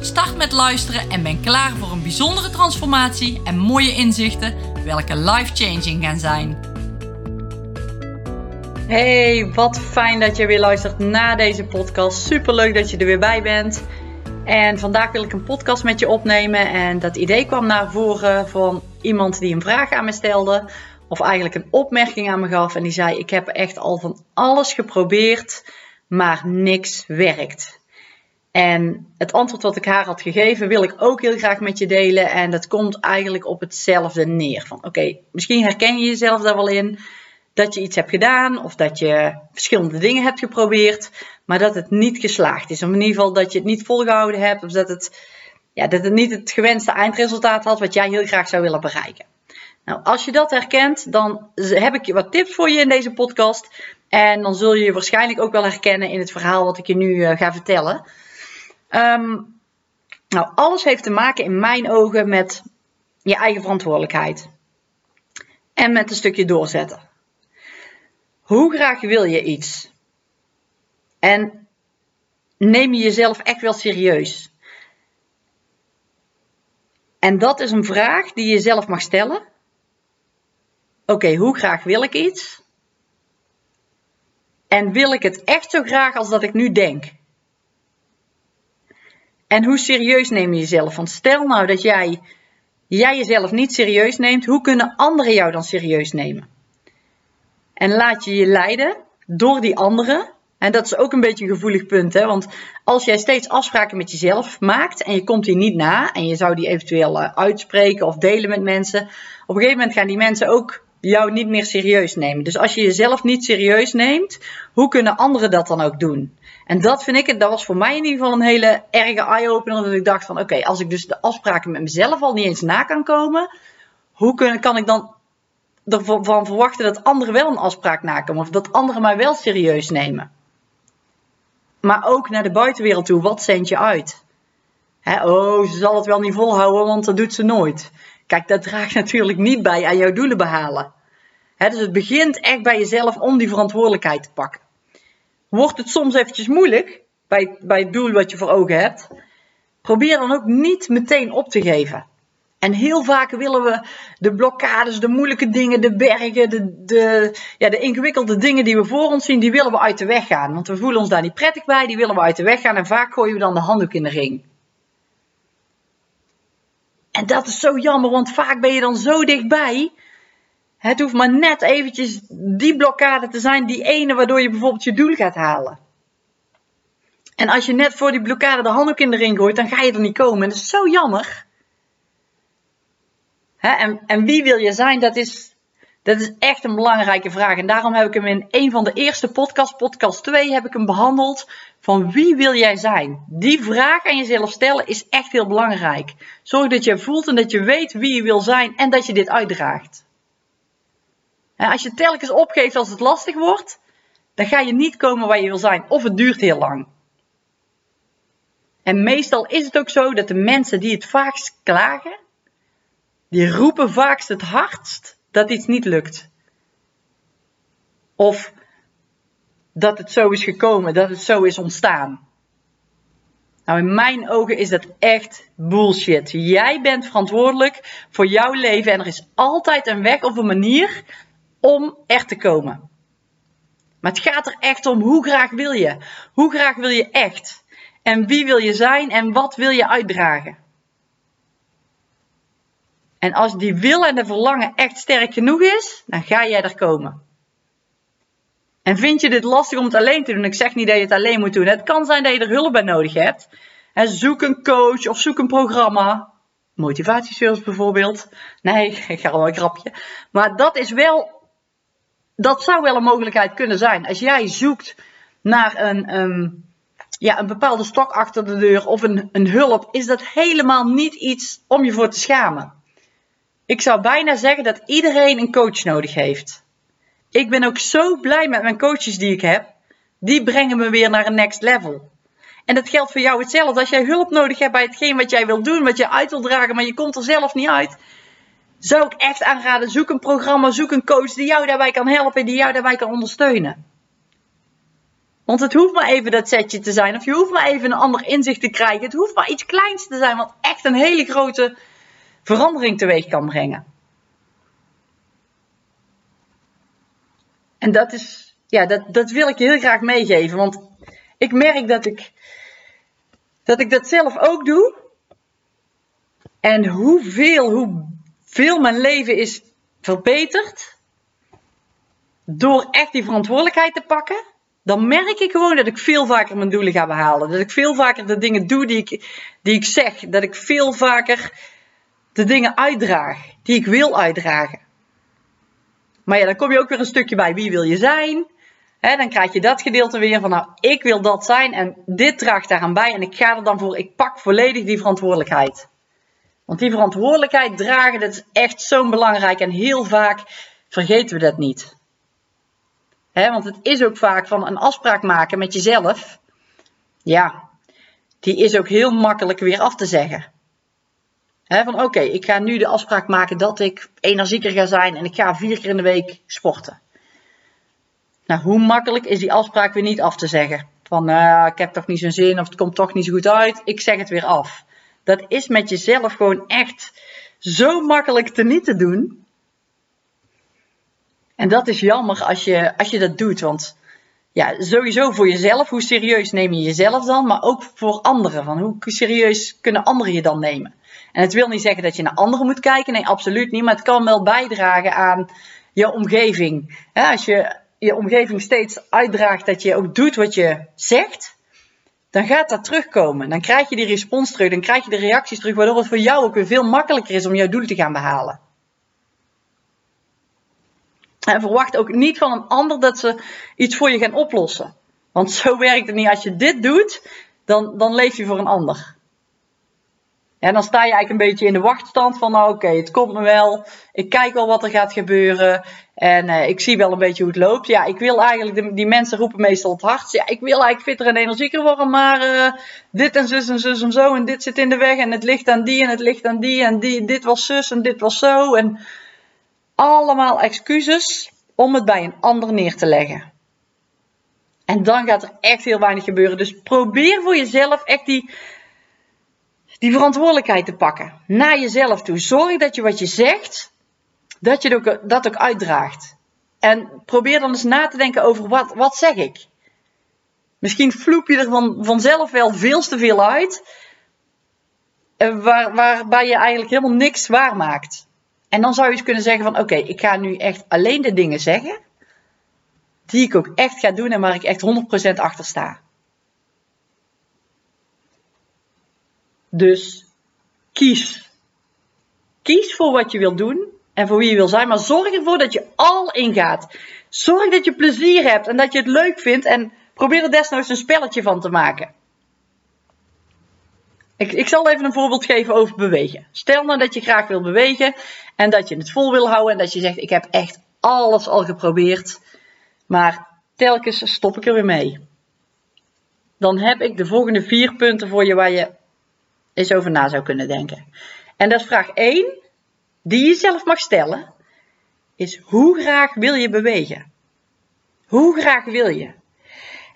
start met luisteren en ben klaar voor een bijzondere transformatie en mooie inzichten welke life-changing gaan zijn. Hey, wat fijn dat je weer luistert naar deze podcast. Super leuk dat je er weer bij bent. En vandaag wil ik een podcast met je opnemen. En dat idee kwam naar voren van iemand die een vraag aan me stelde. Of eigenlijk een opmerking aan me gaf. En die zei: Ik heb echt al van alles geprobeerd, maar niks werkt. En het antwoord wat ik haar had gegeven wil ik ook heel graag met je delen. En dat komt eigenlijk op hetzelfde neer. Van oké, misschien herken je jezelf daar wel in. Dat je iets hebt gedaan of dat je verschillende dingen hebt geprobeerd. Maar dat het niet geslaagd is. Of in ieder geval dat je het niet volgehouden hebt. Of dat het, ja, dat het niet het gewenste eindresultaat had wat jij heel graag zou willen bereiken. Nou, als je dat herkent, dan heb ik wat tips voor je in deze podcast. En dan zul je je waarschijnlijk ook wel herkennen in het verhaal wat ik je nu uh, ga vertellen. Um, nou, alles heeft te maken in mijn ogen met je eigen verantwoordelijkheid. En met een stukje doorzetten. Hoe graag wil je iets? En neem je jezelf echt wel serieus? En dat is een vraag die je zelf mag stellen. Oké, hoe graag wil ik iets? En wil ik het echt zo graag als dat ik nu denk? En hoe serieus neem je jezelf? Want stel nou dat jij, jij jezelf niet serieus neemt, hoe kunnen anderen jou dan serieus nemen? En laat je je leiden door die anderen. En dat is ook een beetje een gevoelig punt, hè? want als jij steeds afspraken met jezelf maakt en je komt die niet na en je zou die eventueel eh, uitspreken of delen met mensen, op een gegeven moment gaan die mensen ook jou niet meer serieus nemen. Dus als je jezelf niet serieus neemt, hoe kunnen anderen dat dan ook doen? En dat vind ik, dat was voor mij in ieder geval een hele erge eye-opener. Dat ik dacht van oké, als ik dus de afspraken met mezelf al niet eens na kan komen, hoe kan ik dan ervan verwachten dat anderen wel een afspraak nakomen? Of dat anderen mij wel serieus nemen? Maar ook naar de buitenwereld toe, wat zend je uit? oh, ze zal het wel niet volhouden, want dat doet ze nooit. Kijk, dat draagt natuurlijk niet bij aan jouw doelen behalen. dus het begint echt bij jezelf om die verantwoordelijkheid te pakken. Wordt het soms eventjes moeilijk bij, bij het doel wat je voor ogen hebt, probeer dan ook niet meteen op te geven. En heel vaak willen we de blokkades, de moeilijke dingen, de bergen, de, de, ja, de ingewikkelde dingen die we voor ons zien, die willen we uit de weg gaan. Want we voelen ons daar niet prettig bij, die willen we uit de weg gaan en vaak gooien we dan de handdoek in de ring. En dat is zo jammer, want vaak ben je dan zo dichtbij. Het hoeft maar net eventjes die blokkade te zijn, die ene waardoor je bijvoorbeeld je doel gaat halen. En als je net voor die blokkade de handdoek in de ring gooit, dan ga je er niet komen. En dat is zo jammer. en, en wie wil je zijn? Dat is, dat is echt een belangrijke vraag. En daarom heb ik hem in een van de eerste podcasts, podcast 2, heb ik hem behandeld. Van wie wil jij zijn? Die vraag aan jezelf stellen is echt heel belangrijk. Zorg dat je voelt en dat je weet wie je wil zijn en dat je dit uitdraagt. Als je telkens opgeeft als het lastig wordt, dan ga je niet komen waar je wil zijn. Of het duurt heel lang. En meestal is het ook zo dat de mensen die het vaakst klagen, die roepen vaakst het hardst dat iets niet lukt. Of dat het zo is gekomen, dat het zo is ontstaan. Nou, in mijn ogen is dat echt bullshit. Jij bent verantwoordelijk voor jouw leven en er is altijd een weg of een manier om er te komen. Maar het gaat er echt om hoe graag wil je? Hoe graag wil je echt? En wie wil je zijn en wat wil je uitdragen? En als die wil en de verlangen echt sterk genoeg is, dan ga jij er komen. En vind je dit lastig om het alleen te doen? Ik zeg niet dat je het alleen moet doen. Het kan zijn dat je er hulp bij nodig hebt. En zoek een coach of zoek een programma. Motivatiesales bijvoorbeeld. Nee, ik ga wel een grapje. Maar dat is wel, dat zou wel een mogelijkheid kunnen zijn. Als jij zoekt naar een, um, ja, een bepaalde stok achter de deur of een, een hulp, is dat helemaal niet iets om je voor te schamen. Ik zou bijna zeggen dat iedereen een coach nodig heeft. Ik ben ook zo blij met mijn coaches die ik heb. Die brengen me weer naar een next level. En dat geldt voor jou hetzelfde. Als jij hulp nodig hebt bij hetgeen wat jij wil doen, wat je uit wil dragen, maar je komt er zelf niet uit. Zou ik echt aanraden, zoek een programma, zoek een coach die jou daarbij kan helpen, die jou daarbij kan ondersteunen. Want het hoeft maar even dat setje te zijn, of je hoeft maar even een ander inzicht te krijgen. Het hoeft maar iets kleins te zijn, wat echt een hele grote verandering teweeg kan brengen. En dat is, ja, dat, dat wil ik je heel graag meegeven. Want ik merk dat ik, dat ik dat zelf ook doe. En hoeveel, hoeveel mijn leven is verbeterd. Door echt die verantwoordelijkheid te pakken. Dan merk ik gewoon dat ik veel vaker mijn doelen ga behalen. Dat ik veel vaker de dingen doe die ik, die ik zeg. Dat ik veel vaker de dingen uitdraag die ik wil uitdragen. Maar ja, dan kom je ook weer een stukje bij wie wil je zijn. Dan krijg je dat gedeelte weer van nou, ik wil dat zijn en dit draagt daaraan bij en ik ga er dan voor, ik pak volledig die verantwoordelijkheid. Want die verantwoordelijkheid dragen, dat is echt zo belangrijk en heel vaak vergeten we dat niet. Want het is ook vaak van een afspraak maken met jezelf. Ja, die is ook heel makkelijk weer af te zeggen van oké, ik ga nu de afspraak maken dat ik energieker ga zijn en ik ga vier keer in de week sporten. Nou, hoe makkelijk is die afspraak weer niet af te zeggen? Van uh, ik heb toch niet zo'n zin of het komt toch niet zo goed uit, ik zeg het weer af. Dat is met jezelf gewoon echt zo makkelijk te niet te doen. En dat is jammer als je, als je dat doet, want ja, sowieso voor jezelf, hoe serieus neem je jezelf dan, maar ook voor anderen. Van hoe serieus kunnen anderen je dan nemen? En het wil niet zeggen dat je naar anderen moet kijken, nee, absoluut niet, maar het kan wel bijdragen aan je omgeving. als je je omgeving steeds uitdraagt dat je ook doet wat je zegt, dan gaat dat terugkomen. Dan krijg je die respons terug, dan krijg je de reacties terug, waardoor het voor jou ook weer veel makkelijker is om jouw doel te gaan behalen. En verwacht ook niet van een ander dat ze iets voor je gaan oplossen. Want zo werkt het niet. Als je dit doet, dan, dan leef je voor een ander. En dan sta je eigenlijk een beetje in de wachtstand van, nou oké, het komt me wel. Ik kijk wel wat er gaat gebeuren. En uh, ik zie wel een beetje hoe het loopt. Ja, ik wil eigenlijk, die mensen roepen meestal het hardst. Ja, ik wil eigenlijk fitter en energieker worden, maar uh, dit en zus en zus en zo. En dit zit in de weg en het ligt aan die en het ligt aan die. En die, dit was zus en dit was zo. En allemaal excuses om het bij een ander neer te leggen. En dan gaat er echt heel weinig gebeuren. Dus probeer voor jezelf echt die, die verantwoordelijkheid te pakken. Naar jezelf toe. Zorg dat je wat je zegt, dat je dat ook uitdraagt. En probeer dan eens na te denken over wat, wat zeg ik. Misschien vloep je er van, vanzelf wel veel te veel uit. Eh, waar, waarbij je eigenlijk helemaal niks waarmaakt. En dan zou je eens kunnen zeggen van oké, ik ga nu echt alleen de dingen zeggen die ik ook echt ga doen en waar ik echt 100% achter sta. Dus kies. Kies voor wat je wil doen en voor wie je wil zijn, maar zorg ervoor dat je al ingaat. Zorg dat je plezier hebt en dat je het leuk vindt en probeer er desnoods een spelletje van te maken. Ik, ik zal even een voorbeeld geven over bewegen. Stel nou dat je graag wil bewegen en dat je het vol wil houden en dat je zegt: Ik heb echt alles al geprobeerd, maar telkens stop ik er weer mee. Dan heb ik de volgende vier punten voor je waar je eens over na zou kunnen denken. En dat is vraag 1, die je zelf mag stellen, is hoe graag wil je bewegen? Hoe graag wil je?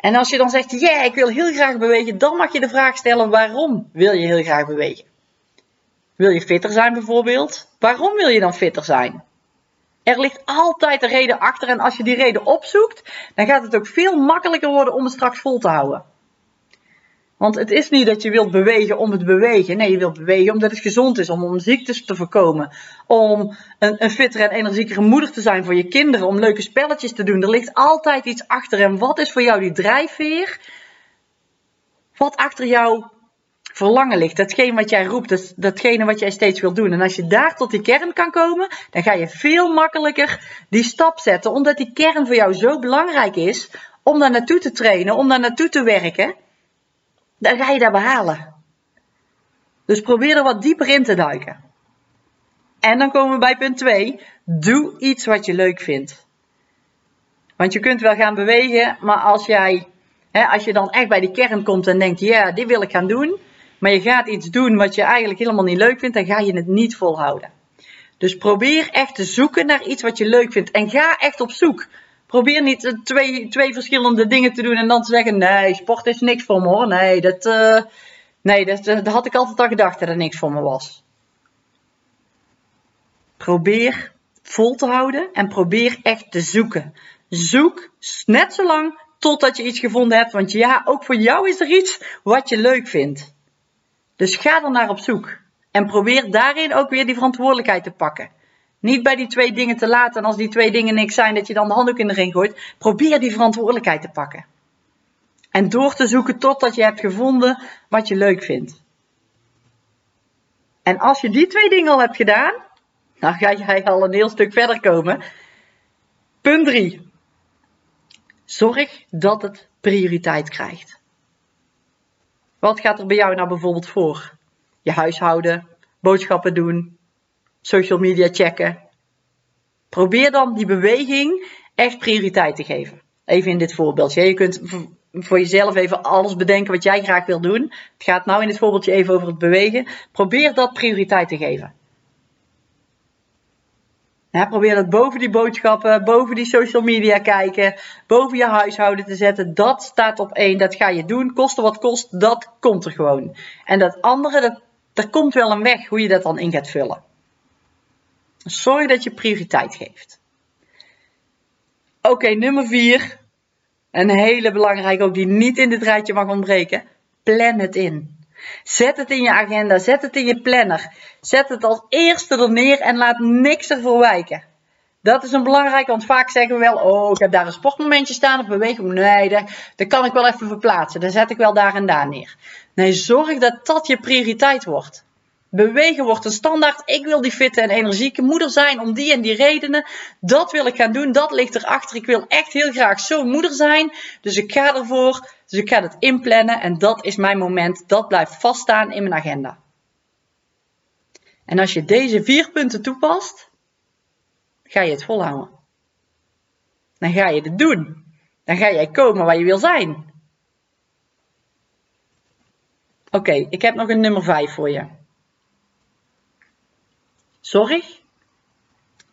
En als je dan zegt, ja, ik wil heel graag bewegen, dan mag je de vraag stellen, waarom wil je heel graag bewegen? Wil je fitter zijn bijvoorbeeld? Waarom wil je dan fitter zijn? Er ligt altijd een reden achter en als je die reden opzoekt, dan gaat het ook veel makkelijker worden om het straks vol te houden. Want het is niet dat je wilt bewegen om het bewegen. Nee, je wilt bewegen omdat het gezond is, om, om ziektes te voorkomen. Om een, een fittere en energiekere moeder te zijn voor je kinderen. Om leuke spelletjes te doen. Er ligt altijd iets achter. En wat is voor jou die drijfveer? Wat achter jouw verlangen ligt. Datgene wat jij roept, dat, datgene wat jij steeds wil doen. En als je daar tot die kern kan komen, dan ga je veel makkelijker die stap zetten. Omdat die kern voor jou zo belangrijk is om daar naartoe te trainen, om daar naartoe te werken. Dan ga je dat behalen. Dus probeer er wat dieper in te duiken. En dan komen we bij punt 2. Doe iets wat je leuk vindt. Want je kunt wel gaan bewegen, maar als jij, hè, als je dan echt bij die kern komt en denkt, ja, dit wil ik gaan doen, maar je gaat iets doen wat je eigenlijk helemaal niet leuk vindt, dan ga je het niet volhouden. Dus probeer echt te zoeken naar iets wat je leuk vindt en ga echt op zoek. Probeer niet twee, twee verschillende dingen te doen en dan te zeggen, nee, sport is niks voor me hoor. Nee, dat, uh, nee dat, dat had ik altijd al gedacht dat het niks voor me was. Probeer vol te houden en probeer echt te zoeken. Zoek net zo lang totdat je iets gevonden hebt. Want ja, ook voor jou is er iets wat je leuk vindt. Dus ga er naar op zoek. En probeer daarin ook weer die verantwoordelijkheid te pakken. Niet bij die twee dingen te laten en als die twee dingen niks zijn, dat je dan de handdoek in de ring gooit. Probeer die verantwoordelijkheid te pakken. En door te zoeken totdat je hebt gevonden wat je leuk vindt. En als je die twee dingen al hebt gedaan, dan ga jij al een heel stuk verder komen. Punt 3. Zorg dat het prioriteit krijgt. Wat gaat er bij jou nou bijvoorbeeld voor? Je huishouden, boodschappen doen, social media checken. Probeer dan die beweging echt prioriteit te geven. Even in dit voorbeeldje. Je kunt voor jezelf even alles bedenken wat jij graag wil doen. Het gaat nou in dit voorbeeldje even over het bewegen. Probeer dat prioriteit te geven probeer dat boven die boodschappen, boven die social media kijken, boven je huishouden te zetten. Dat staat op één, dat ga je doen. Koste wat kost, dat komt er gewoon. En dat andere, dat, er komt wel een weg hoe je dat dan in gaat vullen. Zorg dat je prioriteit geeft. Oké, nummer vier. Een hele belangrijke ook die niet in dit rijtje mag ontbreken. Plan het in. Zet het in je agenda, zet het in je planner. Zet het als eerste er neer en laat niks ervoor wijken. Dat is een belangrijke, want vaak zeggen we wel, oh, ik heb daar een sportmomentje staan of beweging. Nee, dat, dat kan ik wel even verplaatsen. Dan zet ik wel daar en daar neer. Nee, zorg dat dat je prioriteit wordt. Bewegen wordt een standaard. Ik wil die fitte en energieke moeder zijn om die en die redenen. Dat wil ik gaan doen. Dat ligt erachter. Ik wil echt heel graag zo'n moeder zijn. Dus ik ga ervoor. Dus ik ga het inplannen en dat is mijn moment. Dat blijft vaststaan in mijn agenda. En als je deze vier punten toepast, ga je het volhouden. Dan ga je het doen. Dan ga jij komen waar je wil zijn. Oké, ik heb nog een nummer 5 voor je. Zorg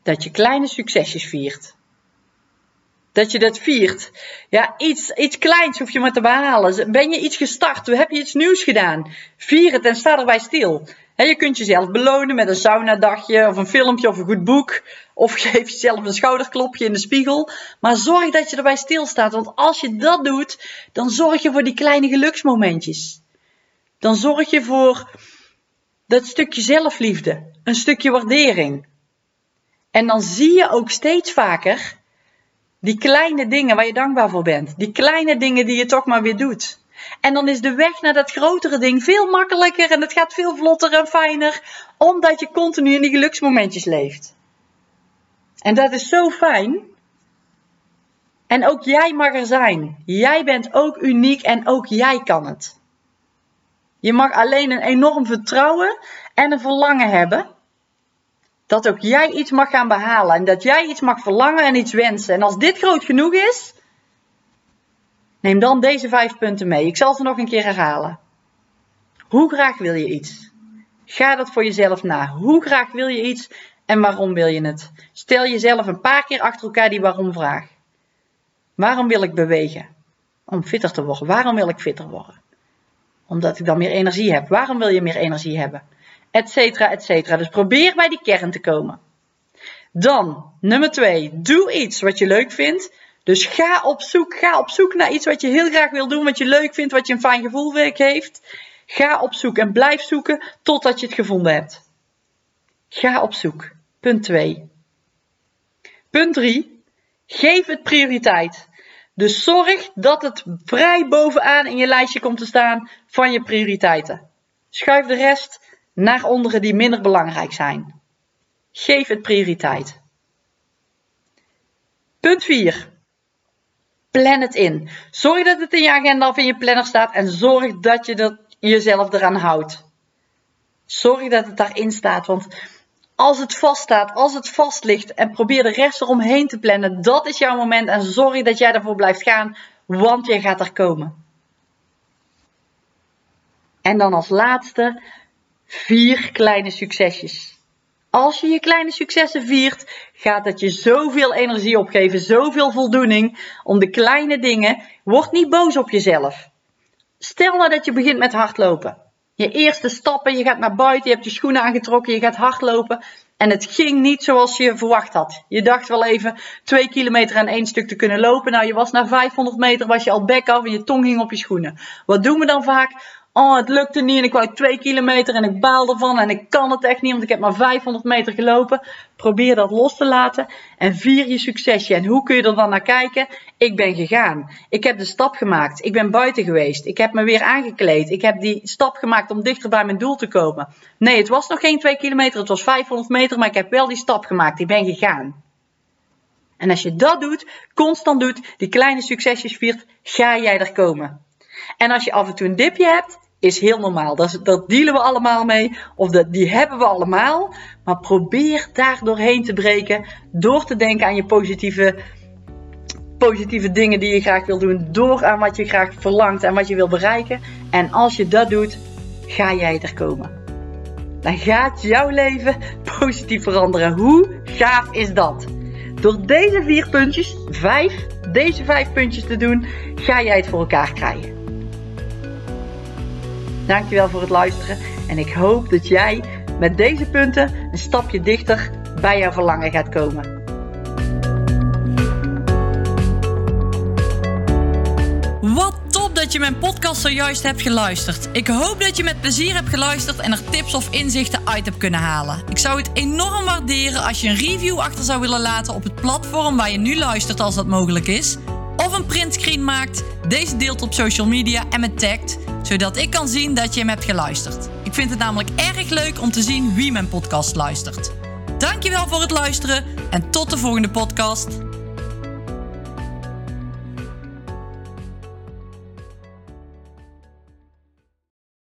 dat je kleine succesjes viert. Dat je dat viert. Ja, iets, iets kleins hoef je maar te behalen. Ben je iets gestart? Heb je iets nieuws gedaan? Vier het en sta erbij stil. je kunt jezelf belonen met een saunadagje of een filmpje of een goed boek. Of geef jezelf een schouderklopje in de spiegel. Maar zorg dat je erbij stilstaat. Want als je dat doet, dan zorg je voor die kleine geluksmomentjes. Dan zorg je voor dat stukje zelfliefde. Een stukje waardering. En dan zie je ook steeds vaker die kleine dingen waar je dankbaar voor bent. Die kleine dingen die je toch maar weer doet. En dan is de weg naar dat grotere ding veel makkelijker en het gaat veel vlotter en fijner, omdat je continu in die geluksmomentjes leeft. En dat is zo fijn. En ook jij mag er zijn. Jij bent ook uniek en ook jij kan het. Je mag alleen een enorm vertrouwen en een verlangen hebben dat ook jij iets mag gaan behalen. En dat jij iets mag verlangen en iets wensen. En als dit groot genoeg is, neem dan deze vijf punten mee. Ik zal ze nog een keer herhalen. Hoe graag wil je iets? Ga dat voor jezelf na. Hoe graag wil je iets en waarom wil je het? Stel jezelf een paar keer achter elkaar die waarom vraag. Waarom wil ik bewegen? Om fitter te worden. Waarom wil ik fitter worden? Omdat ik dan meer energie heb. Waarom wil je meer energie hebben? etcetera, etcetera. Dus probeer bij die kern te komen. Dan, nummer twee, doe iets wat je leuk vindt. Dus ga op zoek, ga op zoek naar iets wat je heel graag wil doen, wat je leuk vindt, wat je een fijn gevoel geeft. Ga op zoek en blijf zoeken totdat je het gevonden hebt. Ga op zoek. Punt 2. Punt 3. Geef het prioriteit. Dus zorg dat het vrij bovenaan in je lijstje komt te staan van je prioriteiten. Schuif de rest naar onderen die minder belangrijk zijn. Geef het prioriteit. Punt 4. Plan het in. Zorg dat het in je agenda of in je planner staat en zorg dat je er, jezelf eraan houdt. Zorg dat het daarin staat, want als het vaststaat, als het vast ligt en probeer de rest eromheen te plannen, dat is jouw moment en zorg dat jij ervoor blijft gaan, want jij gaat er komen. En dan als laatste vier kleine succesjes. Als je je kleine successen viert, gaat het je zoveel energie opgeven, zoveel voldoening om de kleine dingen. Word niet boos op jezelf. Stel nou dat je begint met hardlopen. Je eerste stappen, je gaat naar buiten, je hebt je schoenen aangetrokken, je gaat hardlopen. En het ging niet zoals je verwacht had. Je dacht wel even twee kilometer aan één stuk te kunnen lopen. Nou, je was na 500 meter was je al bek af en je tong hing op je schoenen. Wat doen we dan vaak? Oh, het lukte niet en ik wou twee kilometer en ik baal ervan en ik kan het echt niet, want ik heb maar 500 meter gelopen. Probeer dat los te laten en vier je succesje. En hoe kun je er dan naar kijken? Ik ben gegaan. Ik heb de stap gemaakt. Ik ben buiten geweest. Ik heb me weer aangekleed. Ik heb die stap gemaakt om dichter bij mijn doel te komen. Nee, het was nog geen twee kilometer, het was 500 meter, maar ik heb wel die stap gemaakt. Ik ben gegaan. En als je dat doet, constant doet, die kleine succesjes viert, ga jij er komen. En als je af en toe een dipje hebt, is heel normaal. Dat, dat dealen we allemaal mee. Of dat, die hebben we allemaal. Maar probeer daar doorheen te breken. Door te denken aan je positieve, positieve dingen die je graag wil doen. Door aan wat je graag verlangt en wat je wil bereiken. En als je dat doet, ga jij er komen. Dan gaat jouw leven positief veranderen. Hoe gaaf is dat? Door deze vier puntjes, vijf, deze vijf puntjes te doen, ga jij het voor elkaar krijgen. Dankjewel voor het luisteren en ik hoop dat jij met deze punten een stapje dichter bij jouw verlangen gaat komen. Wat top dat je mijn podcast zojuist hebt geluisterd. Ik hoop dat je met plezier hebt geluisterd en er tips of inzichten uit hebt kunnen halen. Ik zou het enorm waarderen als je een review achter zou willen laten op het platform waar je nu luistert als dat mogelijk is. Of een printscreen maakt, deze deelt op social media en me tagt zodat ik kan zien dat je hem hebt geluisterd. Ik vind het namelijk erg leuk om te zien wie mijn podcast luistert. Dankjewel voor het luisteren en tot de volgende podcast.